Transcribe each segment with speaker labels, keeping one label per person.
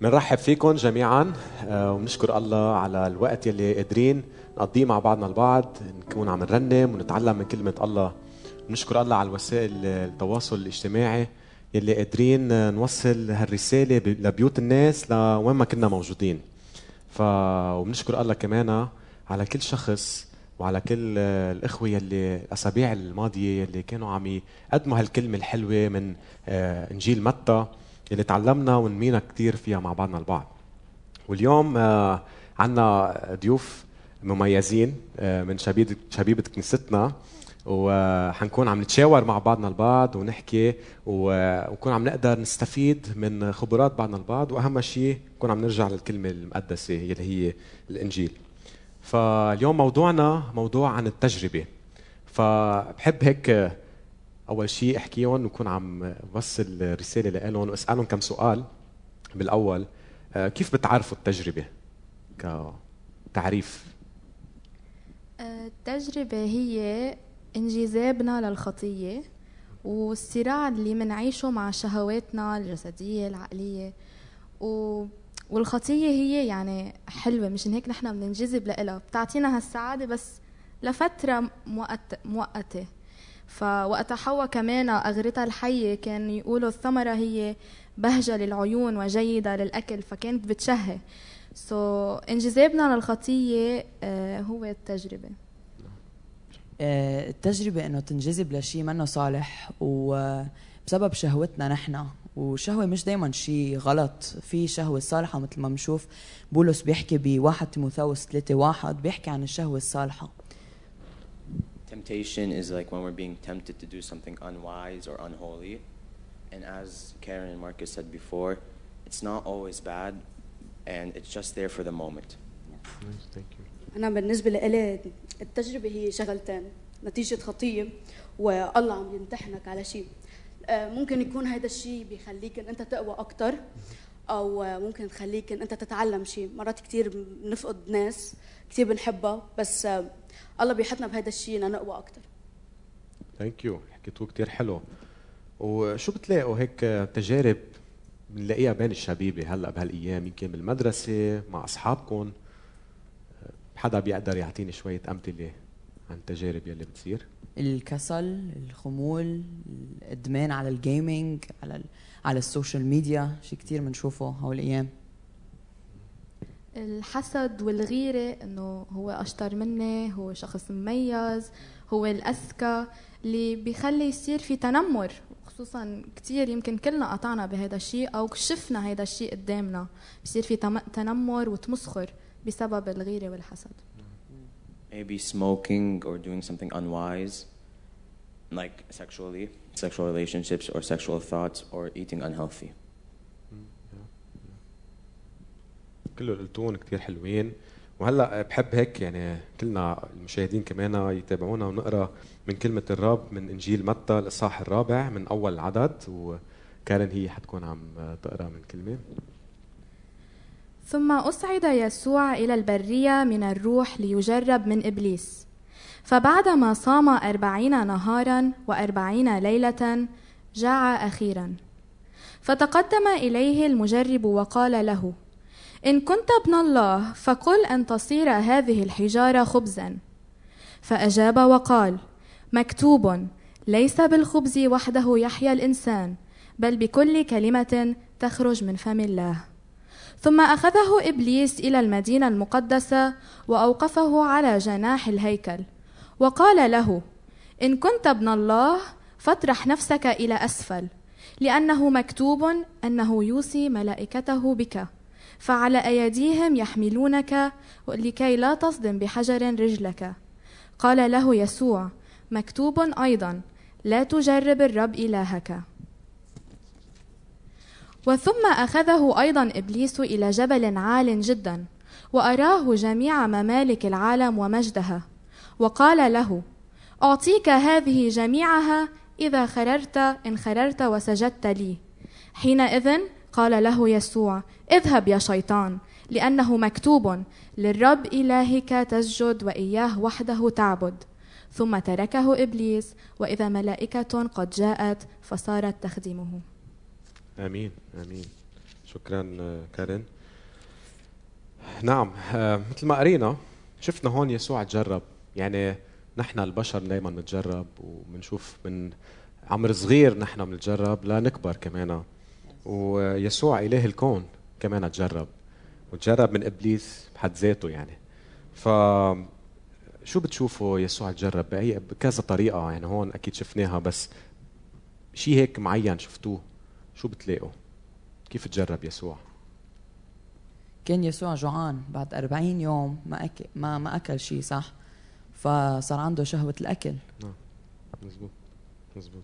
Speaker 1: بنرحب فيكم جميعا آه، وبنشكر الله على الوقت يلي قادرين نقضيه مع بعضنا البعض نكون عم نرنم ونتعلم من كلمة الله. بنشكر الله على الوسائل التواصل الاجتماعي يلي قادرين نوصل هالرسالة لبيوت الناس لوين ما كنا موجودين. ف وبنشكر الله كمان على كل شخص وعلى كل الإخوة يلي الأسابيع الماضية يلي كانوا عم يقدموا هالكلمة الحلوة من آه، إنجيل متى. اللي تعلمنا ونمينا كثير فيها مع بعضنا البعض واليوم آه، عندنا ضيوف مميزين آه، من شبيبة شبيبة كنيستنا وحنكون عم نتشاور مع بعضنا البعض ونحكي ونكون عم نقدر نستفيد من خبرات بعضنا البعض وأهم شيء نكون عم نرجع للكلمة المقدسة يلي هي الإنجيل. فاليوم موضوعنا موضوع عن التجربة. فبحب هيك أول شيء احكيهم ونكون عم بوصل رسالة لهم واسالهم كم سؤال. بالأول آه، كيف بتعرفوا التجربة كتعريف؟
Speaker 2: آه، التجربة هي انجذابنا للخطية والصراع اللي منعيشه مع شهواتنا الجسدية العقلية. و والخطية هي يعني حلوة مشان هيك نحن بننجذب لها بتعطينا هالسعادة بس لفترة مؤقت مؤقتة. فوقتها حواء كمان أغرتها الحية كان يقولوا الثمرة هي بهجة للعيون وجيدة للأكل فكانت بتشهي. سو so, انجذابنا للخطية uh, هو التجربة.
Speaker 3: آه، التجربة إنه تنجذب لشيء منه صالح وبسبب شهوتنا نحن والشهوة مش دايما شيء غلط. في شهوة صالحة مثل ما بنشوف بولس بيحكي بواحد تيموثاوس ثلاثة واحد بيحكي عن الشهوة الصالحة.
Speaker 4: Temptation is like when we're being tempted to do something unwise or unholy. And as Karen and Marcus said before, it's not always bad and it's just there for the moment.
Speaker 1: Nice, thank you.
Speaker 5: أنا بالنسبة لإلي التجربة هي شغلتين نتيجة خطية والله عم يمتحنك على شيء آه، ممكن يكون هذا الشيء بيخليك إن أنت تقوى أكثر أو ممكن تخليك إن أنت تتعلم شيء مرات كثير بنفقد ناس كثير بنحبها بس آه، الله بيحطنا بهذا الشيء لنقوى أكثر
Speaker 1: ثانك يو حكيتوا كثير حلو. وشو بتلاقوا هيك تجارب بنلاقيها بين الشبيبة هلأ بهالأيام؟ يمكن بالمدرسة مع اصحابكم حدا بيقدر يعطيني شوية أمثلة عن التجارب يلي بتصير؟
Speaker 3: الكسل الخمول الإدمان على ال gaming على على ال social media. شيء كثير بنشوفه هالايام
Speaker 2: الحسد والغيرة إنه هو أشطر مني هو شخص مميز هو الأذكى اللي بيخلي يصير في تنمر. خصوصا كثير يمكن كلنا قطعنا بهذا الشيء أو شفنا هذا الشيء قدامنا. بصير في تنمر وتمسخر بسبب الغيرة والحسد.
Speaker 4: Maybe smoking or doing something unwise, like sexually, sexual relationships or sexual thoughts or eating unhealthy.
Speaker 1: كله قلتون كثير حلوين. وهلأ بحب هيك يعني كلنا المشاهدين كمان يتابعونا ونقرأ من كلمة الرب من إنجيل متى الاصحاح الرابع من أول عدد. وكارن هي حتكون عم تقرأ من كلمة.
Speaker 2: ثم أصعد يسوع إلى البرية من الروح ليجرب من إبليس. فبعدما صام أربعين نهارا وأربعين ليلة جاع أخيرا. فتقدم إليه المجرب وقال له إن كنت ابن الله فقل أن تصير هذه الحجارة خبزا. فأجاب وقال مكتوب ليس بالخبز وحده يحيا الإنسان بل بكل كلمة تخرج من فم الله. ثم أخذه إبليس إلى المدينة المقدسة وأوقفه على جناح الهيكل وقال له إن كنت ابن الله فاطرح نفسك إلى أسفل لأنه مكتوب أنه يوصي ملائكته بك. فعلى أيديهم يحملونك لكي لا تصدم بحجر رجلك. قال له يسوع مكتوب أيضا لا تجرب الرب إلهك. وثم أخذه أيضا إبليس إلى جبل عال جدا وأراه جميع ممالك العالم ومجدها. وقال له أعطيك هذه جميعها إذا خررت إن خررت وسجدت لي. حينئذ قال له يسوع اذهب يا شيطان لأنه مكتوب للرب إلهك تسجد وإياه وحده تعبد. ثم تركه إبليس وإذا ملائكة قد جاءت فصارت تخدمه.
Speaker 1: آمين آمين. شكرا كارين. نعم آه، مثل ما قرينا شفنا هون يسوع تجرب. يعني نحن البشر دائما نتجرب وبنشوف من عمر صغير نحن بنتجرب لنكبر كمان. ويسوع إله الكون. كمان تجرب وتجرب من إبليس بحد ذاته يعني. ف شو بتشوفوا يسوع تجرب باي بكذا طريقة؟ يعني هون أكيد شفناها بس شيء هيك معين شفتوه؟ شو بتلاقوا؟ كيف تجرب يسوع؟
Speaker 3: كان يسوع جوعان بعد 40 يوم ما أكل ما ما أكل شيء صح؟ فصار عنده شهوة الأكل.
Speaker 1: مزبوط. مزبوط.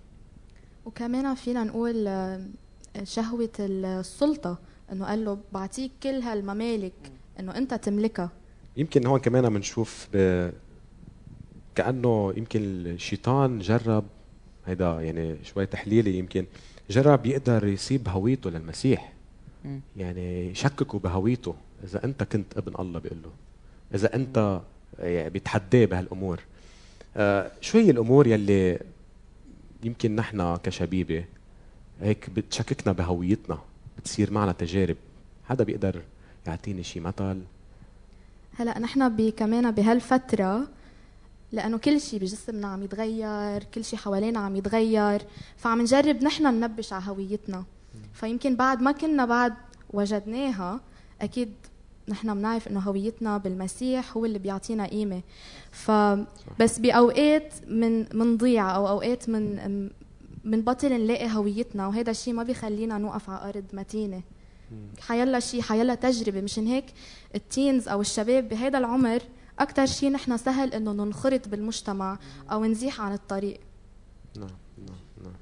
Speaker 2: وكمان فينا نقول آه، شهوة السلطة. إنه قال له بعطيك كل هالممالك إنه أنت تملكها.
Speaker 1: يمكن هون كمان بنشوف ب... كأنه يمكن الشيطان جرب هيدا يعني شوي تحليلي يمكن جرب يقدر يسيب هويته للمسيح.
Speaker 3: مم.
Speaker 1: يعني يشككوا بهويته. إذا أنت كنت ابن الله بيقول له. إذا أنت يعني بيتحداه بهالأمور. آه شو هي الأمور يلي يمكن نحن كشبيبة هيك بتشككنا بهويتنا. بتصير معنا تجارب. حدا بيقدر يعطيني شي مثل؟
Speaker 2: هلا نحن كمان بهالفترة لأنه كل شيء بجسمنا عم يتغير كل شيء حوالينا عم يتغير فعم نجرب نحن ننبش على هويتنا. فيمكن بعد ما كنا بعد وجدناها أكيد نحن بنعرف إنه هويتنا بالمسيح هو اللي بيعطينا قيمة. فبس بأوقات من منضيع أو أوقات من من بطل نلاقي هويتنا وهذا الشيء ما بيخلينا نوقف على أرض متينة. حيلا شيء حيلا تجربة. مشان هيك التينز أو الشباب بهذا العمر أكثر شيء نحن سهل إنه ننخرط بالمجتمع أو نزيح عن الطريق.
Speaker 1: نعم نعم نعم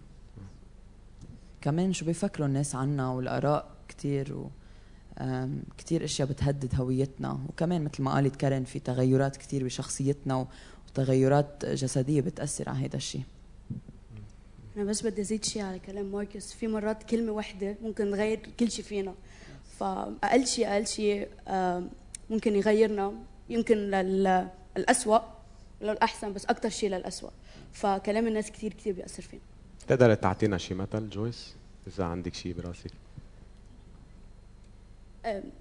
Speaker 3: كمان شو بيفكروا الناس عنا والآراء كثير و أم، كتير أشياء بتهدد هويتنا. وكمان مثل ما قالت كارين في تغيرات كتير بشخصيتنا و- وتغيرات جسدية بتأثر على هذا الشيء
Speaker 5: أنا بس بدي أزيد شيء على كلام ماركوس. في مرات كلمة واحدة ممكن تغير كل شيء فينا. فأقل شيء أقل شيء ممكن يغيرنا. يمكن لل- للأسوأ للأحسن بس أكثر شيء للأسوأ. فكلام الناس كثير كثير بيأثر فينا.
Speaker 1: تقدر تعطينا شي مثل جويس؟ إذا عندك شي براسك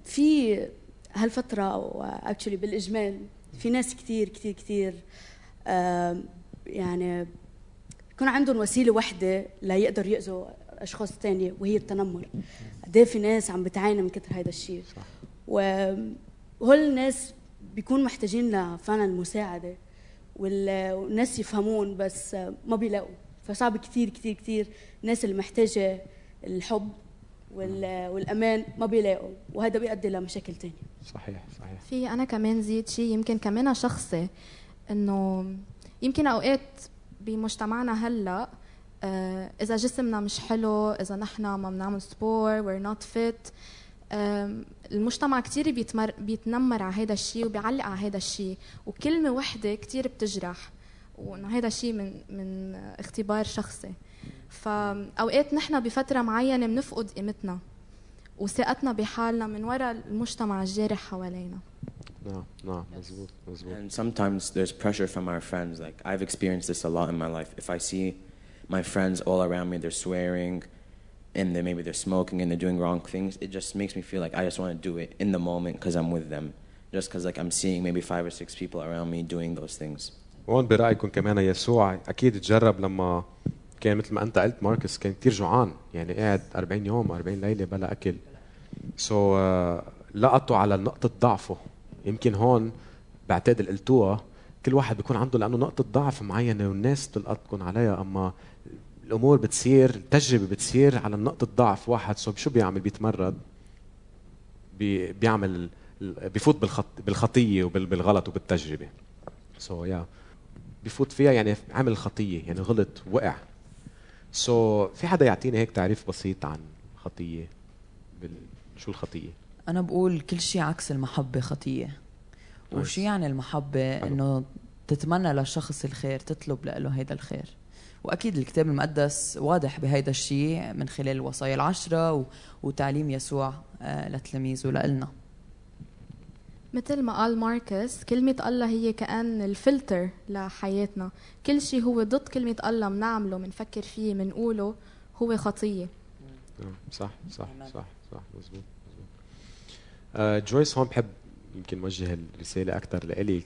Speaker 5: في هالفترة أو اكشلي بالإجمال في ناس كثير كثير كثير يعني يكون عندهم وسيلة واحدة ليقدروا يأذوا أشخاص تانية وهي التنمر. قد إيه في ناس عم بتعاني من كثر هذا الشيء. وهول الناس بيكونوا محتاجين لفعلا المساعدة وال- والناس يفهمون بس ما بيلاقوا. فصعب كثير كثير كثير الناس اللي محتاجة الحب وال- والأمان ما بيلاقوا وهذا بيؤدي لمشاكل تانية.
Speaker 1: صحيح صحيح.
Speaker 2: في أنا كمان زيد شيء يمكن كمان شخصي إنه يمكن أوقات بمجتمعنا هلا آه، إذا جسمنا مش حلو إذا نحن ما بنعمل سبور not fit آم، المجتمع بيتمر بيتنمر على هذا الشيء وبيعلق على هذا الشيء وكلمة وحدة كتير بتجرح وإنه هذا الشيء من من اختبار شخصي. فأوقات نحن بفترة معينة بنفقد قيمتنا وثقتنا بحالنا من وراء المجتمع الجارح حوالينا.
Speaker 1: نعم نعم مزبوط مزبوط
Speaker 4: And sometimes there's pressure from our friends. Like I've experienced this a lot in my life. If I see my friends all around me, they're swearing, and they maybe they're smoking and they're doing wrong things, it just makes me feel like I just want to do it in the moment because I'm with them. Just because like I'm seeing maybe five or six people around me doing those things.
Speaker 1: هون برايكم كمان يسوع اكيد تجرب لما كان مثل ما انت قلت ماركس كان كثير جوعان يعني قاعد 40 يوم 40 ليله بلا اكل سو so, لقطوا على نقطه ضعفه يمكن هون اللي قلتوها كل واحد بيكون عنده لأنه نقطة ضعف معينة والناس بتلقطكم عليها أما الأمور بتصير التجربة بتصير على نقطة ضعف واحد. so شو بيعمل؟ بيتمرد. بي بيعمل بيفوت بالخط بالخطية وبالغلط وبالتجربة. so, yeah. بفوت فيها يعني عمل خطية يعني غلط وقع. so, في حدا يعطيني هيك تعريف بسيط عن خطية؟ بال... شو الخطية؟
Speaker 3: أنا بقول كل شيء عكس المحبة خطية. وشو يعني المحبة؟
Speaker 1: حلو.
Speaker 3: إنه تتمنى للشخص الخير تطلب له هيدا الخير. وأكيد الكتاب المقدس واضح بهيدا الشيء من خلال الوصايا العشرة و... وتعليم يسوع آه، لتلاميذه لنا
Speaker 2: مثل ما قال ماركس كلمة الله هي كأن الفلتر لحياتنا. كل شيء هو ضد كلمة الله بنعمله بنفكر فيه بنقوله هو خطية.
Speaker 1: صح صح. صح صح مزبوط جويس هون بحب يمكن وجه الرسالة أكثر لإلك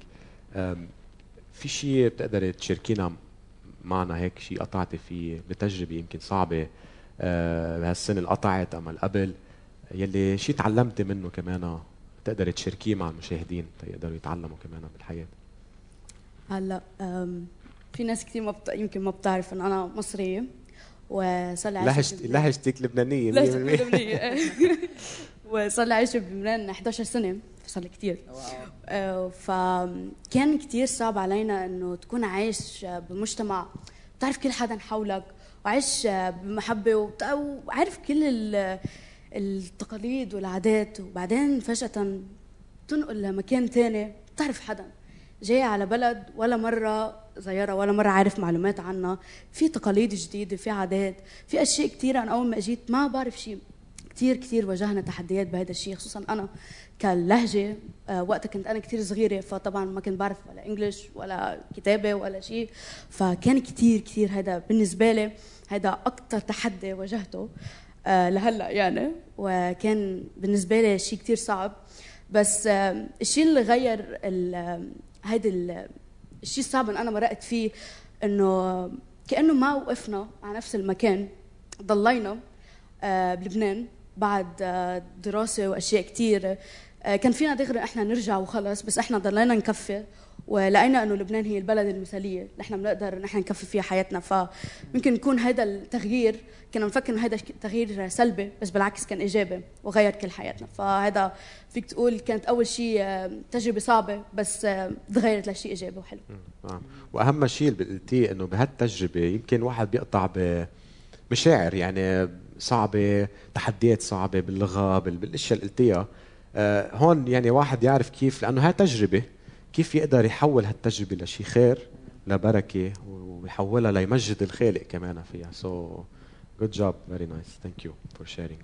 Speaker 1: في شيء بتقدري تشاركينا معنا هيك شيء قطعتي فيه بتجربة يمكن صعبة آه بهالسنة اللي قطعت أما اللي قبل يلي شيء تعلمتي منه كمان تقدري تشاركيه مع المشاهدين تيقدروا يتعلموا كمان بالحياة
Speaker 5: هلا في ناس كثير ما بت... يمكن ما بتعرف إن أنا مصرية وصار
Speaker 1: لهجتي. لهجتك لبنانية
Speaker 5: لهجتي
Speaker 1: 100%
Speaker 5: لبنانية. وصار لي عايشة بلبنان 11 سنة صار لي كثير آه، فكان كتير صعب علينا إنه تكون عايش بمجتمع بتعرف كل حدا حولك وعايش بمحبة وعارف كل ال- التقاليد والعادات وبعدين فجأة تنقل لمكان تاني بتعرف حدا. جاي على بلد ولا مرة زيارة ولا مرة عارف معلومات عنها. في تقاليد جديدة في عادات في أشياء كثيرة أنا أول ما أجيت ما بعرف شيء. كثير كثير واجهنا تحديات بهذا الشيء خصوصا أنا كاللهجة آه، وقتها كنت أنا كثير صغيرة فطبعا ما كنت بعرف ولا إنجليش ولا كتابة ولا شيء فكان كثير كثير هذا بالنسبة لي هذا أكثر تحدي واجهته آه، لهلأ يعني. وكان بالنسبة لي شيء كثير صعب. بس آه، الشيء اللي غير ال- الشيء الصعب اللي أنا مرقت فيه إنه كأنه ما وقفنا على نفس المكان ضلينا بلبنان. بعد آه، دراسة وأشياء كثير كان فينا دغري إحنا نرجع وخلص بس إحنا ضلينا نكفي. ولقينا إنه لبنان هي البلد المثالية اللي إحنا بنقدر نحن نكفي فيها حياتنا. فممكن يكون هذا التغيير كنا نفكر إنه هذا تغيير سلبي بس بالعكس كان إيجابي وغير كل حياتنا. فهذا فيك تقول كانت أول شيء آه، تجربة صعبة بس آه، تغيرت لشيء إيجابي وحلو.
Speaker 1: نعم. وأهم شيء اللي قلتيه إنه بهالتجربة يمكن واحد بيقطع بمشاعر يعني صعبة تحديات صعبة باللغة بال- بالأشياء اللي قلتيها. آه، هون يعني واحد يعرف كيف لأنه هاي تجربة كيف يقدر يحول هالتجربة لشيء خير لبركة ويحولها ليمجد الخالق كمان فيها. so good job very nice thank you for sharing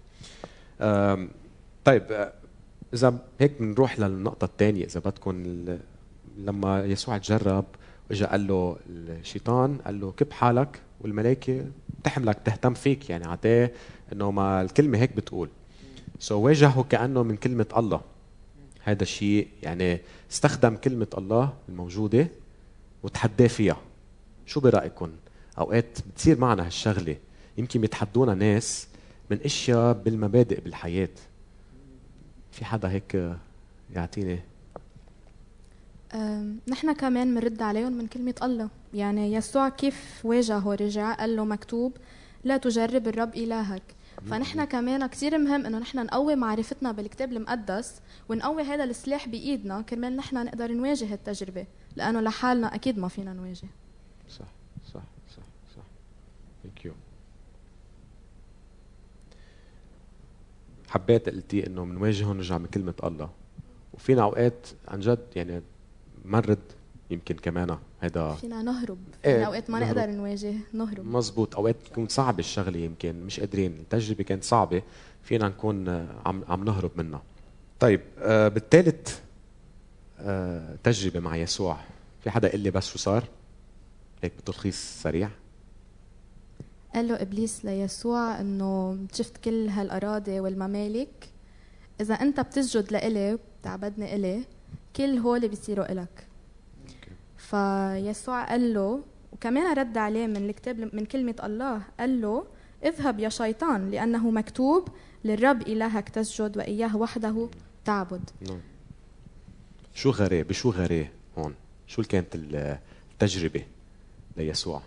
Speaker 1: طيب آه، إذا هيك بنروح للنقطة الثانية. إذا بدكم لما يسوع تجرب اجى قال له الشيطان قال له كب حالك. والملائكة تحملك تهتم فيك يعني عطاه إنه ما الكلمة هيك بتقول. سو so واجهه كأنه من كلمة الله. هذا الشيء يعني استخدم كلمة الله الموجودة وتحداه فيها. شو برايكم أوقات بتصير معنا هالشغلة. يمكن بيتحدونا ناس من أشياء بالمبادئ بالحياة. في حدا هيك يعطيني
Speaker 2: نحن كمان بنرد عليهم من كلمة الله. يعني يسوع كيف واجهه؟ رجع قال له مكتوب لا تجرب الرب إلهك. فنحن كمان كثير مهم إنه نحن نقوي معرفتنا بالكتاب المقدس ونقوي هذا السلاح بإيدنا كرمال نحن نقدر نواجه التجربة لأنه لحالنا أكيد ما فينا نواجه.
Speaker 1: صح صح صح صح. thank you حبيت قلتي إنه بنواجههم نرجع من كلمة الله. وفينا أوقات عن جد يعني مرد يمكن كمان هذا
Speaker 2: فينا نهرب
Speaker 1: إيه،
Speaker 2: فينا أوقات ما
Speaker 1: نهرب.
Speaker 2: نقدر نواجه نهرب.
Speaker 1: مزبوط أوقات تكون صعبه الشغلة يمكن مش قادرين التجربة كانت صعبة فينا نكون آه، عم عم نهرب منها. طيب آه بالثالث آه تجربة مع يسوع. في حدا يقول لي بس شو صار؟ هيك بتلخيص سريع.
Speaker 2: قال له إبليس ليسوع إنه شفت كل هالأراضي والممالك إذا أنت بتسجد لإلي وبتعبدني إلي كل هول بيصيروا إلك. فيسوع قال له وكمان رد عليه من الكتاب من كلمة الله قال له اذهب يا شيطان لأنه مكتوب للرب إلهك تسجد وإياه وحده تعبد.
Speaker 1: نعم. شو غراه بشو غراه هون؟ شو كانت ال- التجربة ليسوع؟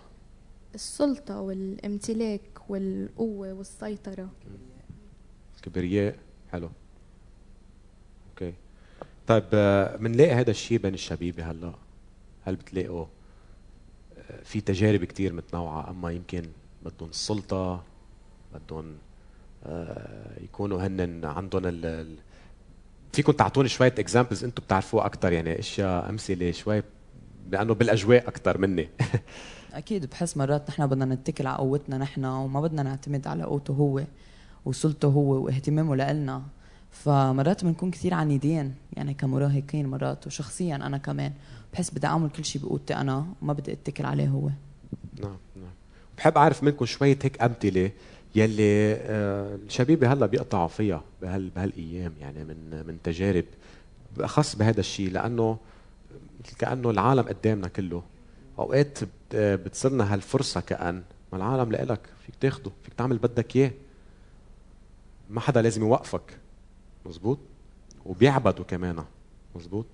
Speaker 2: السلطة والامتلاك والقوة والسيطرة.
Speaker 1: كبرياء؟ حلو. okay. طيب آه، بنلاقي هذا الشيء بين الشبيبه هلا؟ هل بتلاقوا آه، في تجارب كتير متنوعة؟ أما يمكن بدهم السلطه بدهم آه، يكونوا هن عندهم ال فيكم تعطوني شوية examples أنتم بتعرفوها أكثر يعني أشياء أمثلة شوي لأنه بالأجواء أكثر مني.
Speaker 3: أكيد بحس مرات نحن بدنا نتكل على قوتنا نحن وما بدنا نعتمد على قوته هو وسلطته هو واهتمامه لإلنا. فمرات بنكون كثير عنيدين يعني كمراهقين مرات وشخصيا أنا كمان. بحس بدي اعمل كل شيء بقوتي أنا وما بدي اتكل عليه هو.
Speaker 1: نعم نعم. بحب أعرف منكم شوية هيك أمثلة يلي آه، الشبيبه هلأ بيقطعوا فيها بهال بهالأيام يعني من من تجارب بالاخص بهذا الشيء لأنه كأنه العالم قدامنا كله. أوقات بت- بتصيرنا هالفرصة كأن ما العالم لإلك فيك تاخده فيك تعمل بدك إياه. ما حدا لازم يوقفك. مزبوط وبيعبدوا كمان. مزبوط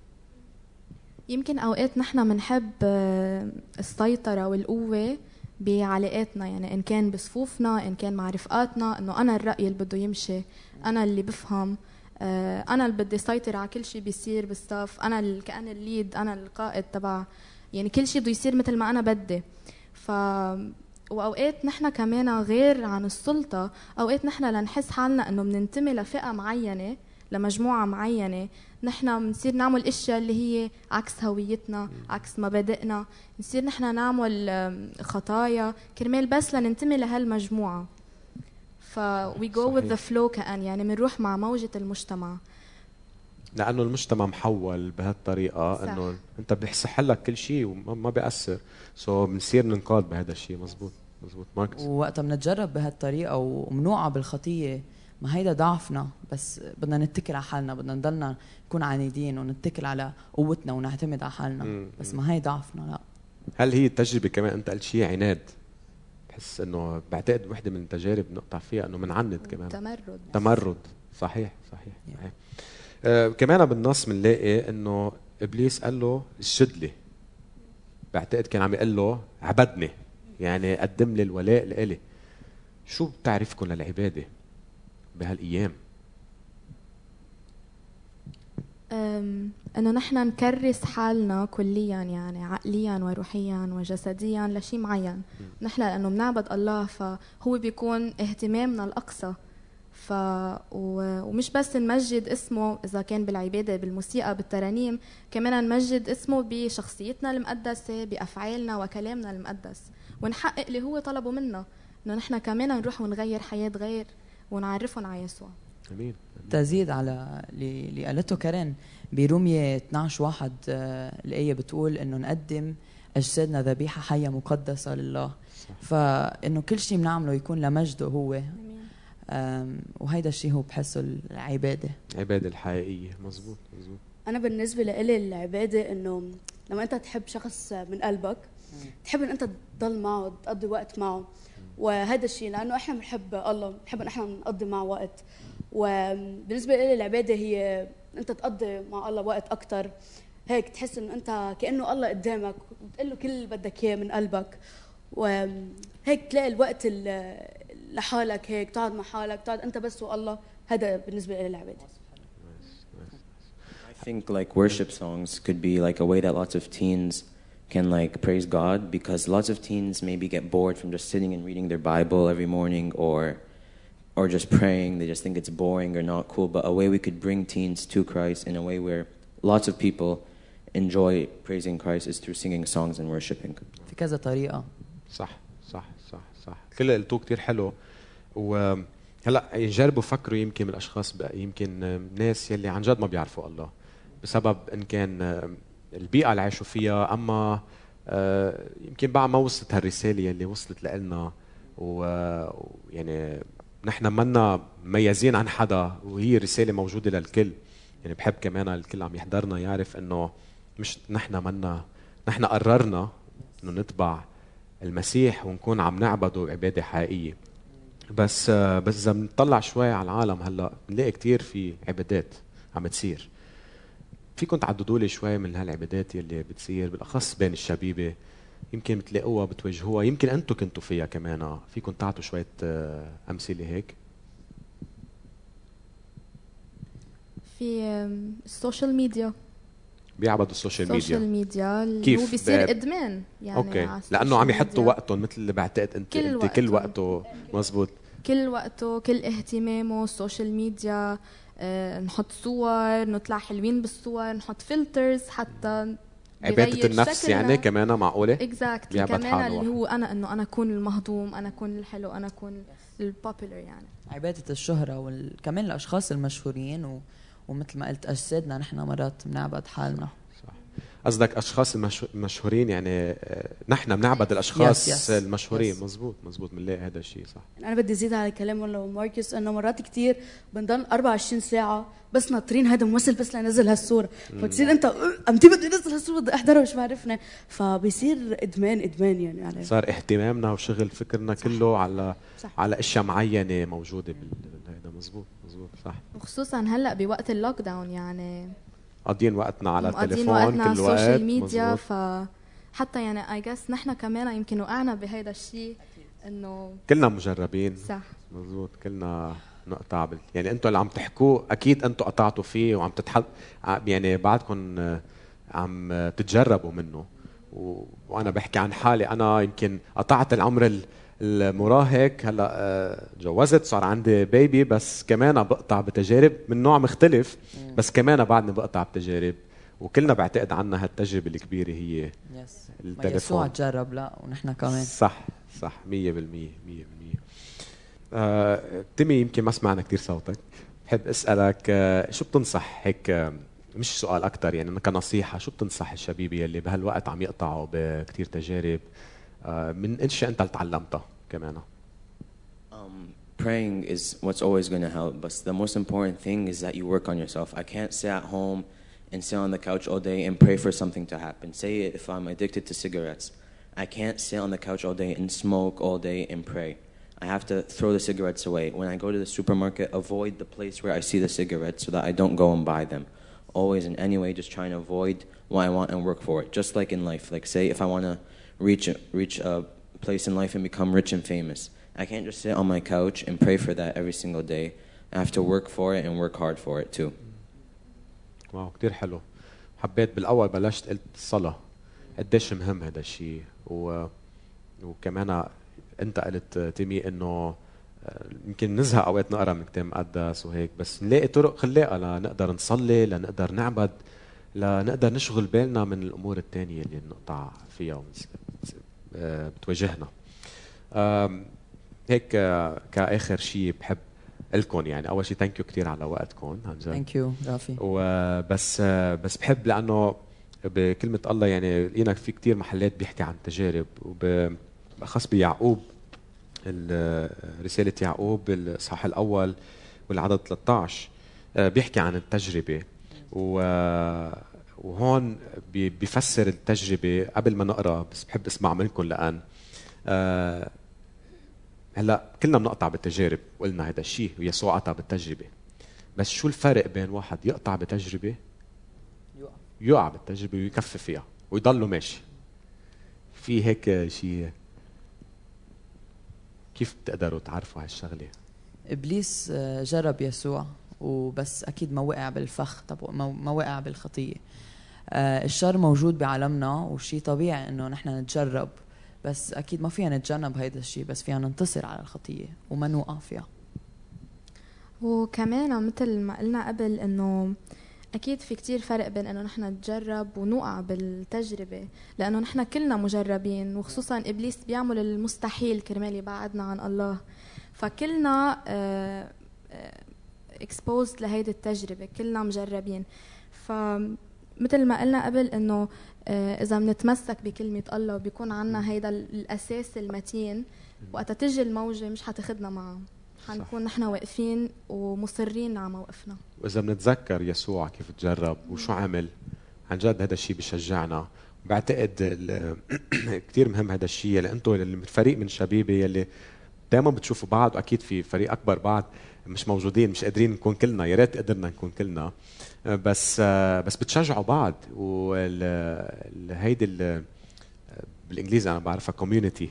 Speaker 2: يمكن أوقات نحن بنحب آه، السيطرة والقوة بعلاقاتنا. يعني إن كان بصفوفنا إن كان مع رفقاتنا إنه أنا الرأي اللي بده يمشي أنا اللي بفهم آه، أنا اللي بدي سيطر على كل شيء بيصير بالصف أنا كأن الليد أنا القائد تبع. يعني كل شيء بده يصير مثل ما أنا بدي. ف وأوقات نحن كمان غير عن السلطة. أوقات نحن لنحس حالنا إنه بننتمي لفئة معينة لمجموعة معينة. نحن بنصير نعمل أشياء اللي هي عكس هويتنا عكس مبادئنا. نصير نحن نعمل خطايا. كرمال بس لننتمي لهالمجموعة. ف go with the
Speaker 1: صحيح.
Speaker 2: flow كأن يعني بنروح مع موجة المجتمع.
Speaker 1: لأنه المجتمع محول
Speaker 2: بهالطريقة.
Speaker 1: إنه أنت بيسمح لك كل شيء وما ما بيأثر. so بنصير ننقاد بهذا الشيء مزبوط. مزبوط ماركس
Speaker 3: ووقتها بنتجرب بهالطريقة ومنوقع بالخطية ما هيدا ضعفنا. بس بدنا نتكل على حالنا بدنا نضلنا نكون عنيدين ونتكل على قوتنا ونعتمد على حالنا.
Speaker 1: مم.
Speaker 3: بس ما هي ضعفنا لا.
Speaker 1: هل هي التجربة كمان أنت قلت شيء عناد؟ بحس إنه بعتقد وحدة من التجارب نقطع فيها إنه بنعند كمان.
Speaker 2: تمرد.
Speaker 1: تمرد. صحيح صحيح, صحيح. آه كمان بالنص بنلاقي إنه إبليس قال له اسجد لي بعتقد كان عم يقول له عبدني. يعني قدم لي الولاء لإلي شو بتعرفكم للعبادة بهالأيام؟
Speaker 2: أم، إنه نحن نكرس حالنا كليا يعني عقليا وروحيا وجسديا لشيء معين. نحن لأنه بنعبد الله فهو بيكون اهتمامنا الأقصى. ف و... ومش بس نمجد اسمه إذا كان بالعبادة بالموسيقى بالترانيم كمان نمجد اسمه بشخصيتنا المقدسة بأفعالنا وكلامنا المقدس. ونحقق اللي هو طلبه منا إنه نحن كمان نروح ونغير حياة غير ونعرفهم على يسوع.
Speaker 1: امين
Speaker 3: تزيد على اللي اللي قالته كارين برومية 12 واحد آه، الآية بتقول إنه نقدم أجسادنا ذبيحة حية مقدسة لله. فإنه كل شيء بنعمله يكون لمجده هو. وهيدا الشيء هو بحسه العبادة.
Speaker 1: العبادة الحقيقية. مزبوط مزبوط
Speaker 5: أنا بالنسبة لإلي العبادة إنه لما أنت تحب شخص من قلبك تحب إن أنت تضل معه تقضي وقت معه. وهذا الشيء لأنه إحنا بنحب الله بنحب إن إحنا نقضي معه وقت. وبالنسبة لي العبادة هي أنت تقضي مع الله وقت أكثر هيك تحس إنه أنت كأنه الله قدامك وبتقول له كل اللي بدك إياه من قلبك. وهيك تلاقي الوقت ال- لحالك هيك تقعد مع حالك تقعد انت بس والله هذا بالنسبه لي العباده
Speaker 4: I think like worship songs could be like a way that lots of teens can like praise God because lots of teens maybe get bored from just sitting and reading their Bible every morning or or just praying. They just think it's boring or not cool. But a way we could bring teens to Christ in a way where lots of people enjoy praising Christ is through singing songs and worshiping.
Speaker 3: في كذا طريقة
Speaker 1: صح صح. كل اللي قلتوه كثير حلو. وهلا يجربوا يفكروا يمكن من الأشخاص يمكن ناس يلي عن جد ما بيعرفوا الله بسبب إن كان البيئة اللي عاشوا فيها. أما آه، يمكن بعد ما وصلت هالرسالة يلي وصلت لنا ويعني نحن منا مميزين عن حدا وهي رسالة موجودة للكل. يعني بحب كمان الكل عم يحضرنا يعرف إنه مش نحن منا نحن قررنا إنه نتبع المسيح ونكون عم نعبده عباده حقيقية. بس آه، بس إذا بنطلع شوي على العالم هلأ بنلاقي كثير في عبادات عم تصير. فيكم تعددوا لي شوي من هالعبادات يلي بتصير بالأخص بين الشبيبة يمكن بتلاقوها بتواجهوها يمكن أنتم كنتوا فيها كمان فيكم تعطوا شوية آه، أمثلة هيك؟
Speaker 2: في السوشيال ميديا
Speaker 1: بيعبدوا السوشيال
Speaker 2: السوشيال
Speaker 1: ميديا
Speaker 2: ميديا اللي
Speaker 1: كيف؟
Speaker 2: هو بيصير
Speaker 1: ب-
Speaker 2: إدمان يعني
Speaker 1: أوكي.
Speaker 2: على
Speaker 1: لأنه عم
Speaker 2: السوشيال
Speaker 1: يحطوا
Speaker 2: ميديا.
Speaker 1: وقتهم مثل اللي بعتقد انت
Speaker 2: كل
Speaker 1: أنت كل
Speaker 2: وقتهم.
Speaker 1: وقته. مزبوط
Speaker 2: كل وقته كل اهتمامه السوشيال ميديا آه، نحط صور نطلع حلوين بالصور نحط فلترز حتى
Speaker 1: عبادة النفس يعني كمان معقولة؟
Speaker 2: exactly
Speaker 1: بيعبد
Speaker 2: كمان اللي. هو أنا إنه أنا أكون المهضوم أنا أكون الحلو أنا أكون ال popular يعني.
Speaker 3: عبادة الشهرة وكمان الأشخاص المشهورين و... ومثل ما قلت أجسادنا نحن مرات بنعبد حالنا.
Speaker 1: صح. قصدك أشخاص المش- المشهورين يعني آه، نحن بنعبد الأشخاص
Speaker 3: Yes, yes,
Speaker 1: المشهورين.
Speaker 3: yes.
Speaker 1: مزبوط مزبوط بنلاقي هذا الشيء صح.
Speaker 5: أنا بدي أزيد على كلام ولا ماركس إنه مرات كتير بنضل 24 ساعة بس ناطرين هذا الممثل بس لينزل هالصورة. فتصير أنت "أه، إمتى بده ينزل هالصورة بدي أحضرها مش بعرفنا. فبيصير إدمان إدمان يعني عليه.
Speaker 1: صار اهتمامنا وشغل فكرنا كله على
Speaker 5: صح.
Speaker 1: على أشياء معينة موجودة بال مزبوط مزبوط صح.
Speaker 2: وخصوصا هلأ بوقت ال lockdown يعني
Speaker 1: قاضيين وقتنا على التليفون
Speaker 2: وقتنا على
Speaker 1: كل وقت
Speaker 2: ال social
Speaker 1: media.
Speaker 2: ف حتى يعني I guess نحن كمان يمكن وقعنا بهيدا الشيء إنه
Speaker 1: كلنا مجربين.
Speaker 2: صح.
Speaker 1: مزبوط كلنا نقطع بال... يعني أنتم اللي عم تحكوه أكيد أنتم قطعتوا فيه وعم تتحد ع- يعني بعدكم عم تتجربوا منه. و... وأنا بحكي عن حالي أنا يمكن قطعت العمر ال- المراهق هلا آه، تجوزت صار عندي بيبي بس كمان بقطع بتجارب من نوع مختلف بس كمان بعدني بقطع بتجارب. وكلنا بعتقد عنا هالتجربة الكبيرة هي
Speaker 3: يس ما
Speaker 1: التليفون.
Speaker 3: يسوع تجرب لا ونحن كمان.
Speaker 1: صح صح. 100% 100% آه، تيمي يمكن ما سمعنا كثير صوتك. بحب أسألك آه، شو بتنصح هيك آه، مش سؤال أكثر يعني كنصيحة شو بتنصح الشبيبة يلي بهالوقت عم يقطعوا بكثير تجارب آه، من اشياء أنت اللي تعلمتها كمان
Speaker 4: Um, praying is what's always going to help, but the most important thing is that you work on yourself. I can't sit at home and sit on the couch all day and pray for something to happen. Say if I'm addicted to cigarettes, I can't sit on the couch all day and smoke all day and pray. I have to throw the cigarettes away. When I go to the supermarket, avoid the place where I see the cigarettes so that I don't go and buy them. Always in any way, just trying to avoid what I want and work for it. Just like in life. Like say if I want to reach a, reach a place in life and become rich and famous. I can't just sit on my couch and pray for that every single day. I have to work for it and work hard for it too.
Speaker 1: واو كثير حلو حبيت بالأول بلشت قلت الصلاة قديش مهم هذا الشيء و... وكمان أنت قلت تيمي إنه آه، يمكن نزهق أوقات نقرأ من كتاب مقدس وهيك بس نلاقي طرق خلاقه لنقدر نصلي لنقدر نعبد لنقدر نشغل بالنا من الأمور الثانية اللي بنقطع فيها ونس- آه، بتواجهنا. آم، هيك آه، كآخر شيء بحب لكم يعني. أول شيء thank you كثير على وقتكم عن جد
Speaker 3: thank you رافي.
Speaker 1: وبس بس بحب لأنه بكلمه الله يعني لقينا في كتير محلات بيحكي عن تجارب وبالاخص بيعقوب ال- رسالة يعقوب الإصحاح الأول والعدد 13 آه، بيحكي عن التجربة. و وهون بيفسر التجربة قبل ما نقرأ بس بحب أسمع منكم لأن آه، هلأ كلنا بنقطع بالتجارب وقلنا هذا الشيء ويسوع قطع بالتجربة. بس شو الفرق بين واحد يقطع بتجربه يقع. بالتجربة ويكفي فيها ويضله ماشي. في هيك شيء كيف بتقدروا تعرفوا هالشغلة؟
Speaker 3: إبليس آه، جرب يسوع وبس أكيد ما وقع بالفخ طب ما وقع بالخطيه الشر موجود بعالمنا وشيء طبيعي إنه نحن نتجرب. بس أكيد ما فينا نتجنب هيدا الشيء بس فينا ننتصر على الخطية وما نوقع فيها.
Speaker 2: وكمان مثل ما قلنا قبل إنه أكيد في كتير فرق بين إنه نحن نتجرب ونوقع بالتجربة لأنه نحن كلنا مجربين وخصوصا إبليس بيعمل المستحيل كرمال يبعدنا عن الله. فكلنا اكسبوزد لهيدي التجربة كلنا مجربين. فمثل ما قلنا قبل إنه آه، إذا بنتمسك بكلمة الله وبيكون عنا هيدا الأساس المتين وقت تجي الموجة مش حتاخدنا معها حنكون نحن واقفين ومصرين على موقفنا.
Speaker 1: وإذا بنتذكر يسوع كيف تجرب وشو عمل عن جد هذا الشيء بشجعنا بعتقد كثير مهم هذا الشيء يلي أنتم اللي فريق من شبيبة يلي دائما بتشوفوا بعض وأكيد في فريق أكبر بعض. مش موجودين مش قادرين نكون كلنا. يا ريت قدرنا نكون كلنا. بس بس بتشجعوا بعض. وهيدي بالإنجليزي أنا بعرفها كوميونتي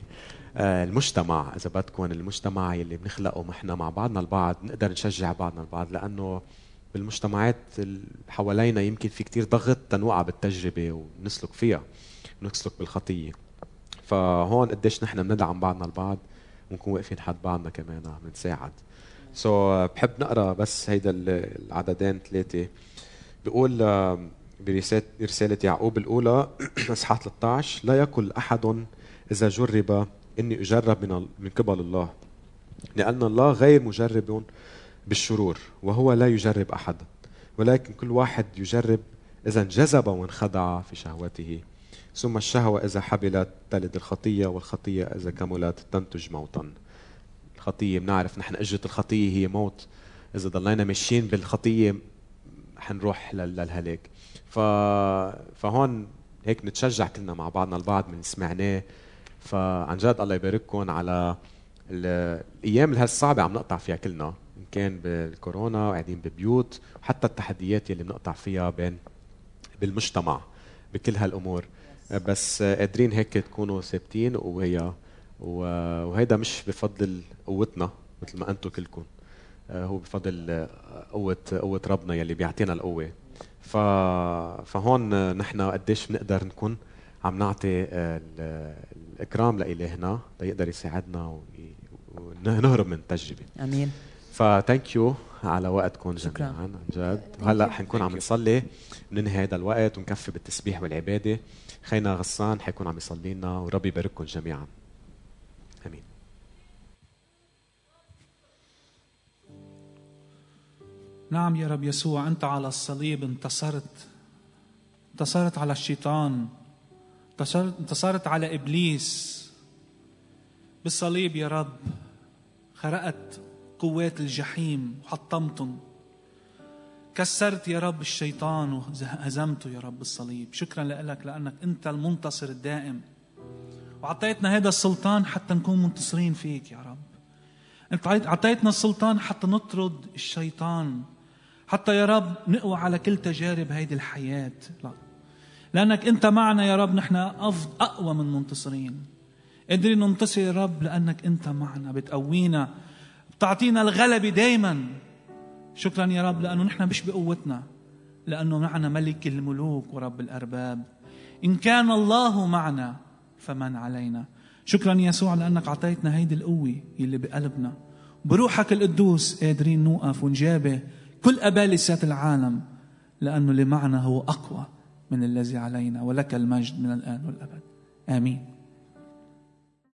Speaker 1: المجتمع إذا بدكم المجتمع يلي بنخلقه نحن مع بعضنا البعض نقدر نشجع بعضنا البعض. لأنه بالمجتمعات اللي حوالينا يمكن في كتير ضغط تنوقع بالتجربة ونسلك فيها ونسلك بالخطية. فهون قديش نحن بندعم بعضنا البعض ونكون واقفين حد بعضنا كمان بنساعد سو so, بحب نقرأ بس هيدا العددين ثلاثة بيقول رسالة يعقوب الأولى إصحاح 13 لا يقل أحد إذا جرب إني أجرب من من قبل الله. لأن الله غير مجرب بالشرور وهو لا يجرب أحدا ولكن كل واحد يجرب إذا انجذب وانخدع في شهوته. ثم الشهوة إذا حبلت تلد الخطية والخطية إذا كملت تنتج موتا. الخطية بنعرف نحن أجرة الخطية هي موت. إذا ضلينا ماشيين بالخطية حنروح للهلاك. ف... فهون هيك نتشجع كلنا مع بعضنا البعض من سمعناه. فعن جد الله يبارككم على الأيام الصعبه عم نقطع فيها كلنا إن كان بالكورونا وقاعدين ببيوت وحتى التحديات يلي بنقطع فيها بين بالمجتمع بكل هالأمور. بس قادرين هيك تكونوا ثابتين وهي وهيدا مش بفضل قوتنا مثل ما أنتم كلكم. هو بفضل قوة قوة ربنا يلي بيعطينا القوة. ف... فهون نحن قديش بنقدر نكون عم نعطي الإكرام لإلهنا ليقدر يساعدنا ونهرب من التجربه
Speaker 3: آمين.
Speaker 1: فثانك يو على وقتكم جميعا عن جد. وهلا حنكون عم نصلي ننهي هذا الوقت ونكفي بالتسبيح والعبادة. خينا غصان حيكون عم يصلي لنا وربي يبارككم جميعا.
Speaker 6: نعم يا رب يسوع أنت على الصليب انتصرت انتصرت على الشيطان انتصرت على إبليس. بالصليب يا رب خرقت قوات الجحيم وحطمتهم كسرت يا رب الشيطان وهزمته يا رب بالصليب شكرا لك لأنك أنت المنتصر الدائم. وعطيتنا هذا السلطان حتى نكون منتصرين فيك يا رب. أنت عطيتنا السلطان حتى نطرد الشيطان. حتى يا رب نقوى على كل تجارب هيدي الحياة. لا. لأنك أنت معنا يا رب نحن أقوى من منتصرين. قادرين ننتصر يا رب لأنك أنت معنا بتقوينا بتعطينا الغلبة دايما. شكرا يا رب لأنه نحن مش بقوتنا لأنه معنا ملك الملوك ورب الأرباب. إن كان الله معنا فمن علينا. شكرا يسوع لأنك أعطيتنا هيدي القوة اللي بقلبنا. بروحك القدوس قادرين نوقف ونجابه. كل أبالسات العالم لأنه اللي معنا هو أقوى من الذي علينا ولك المجد من الآن والأبد. آمين.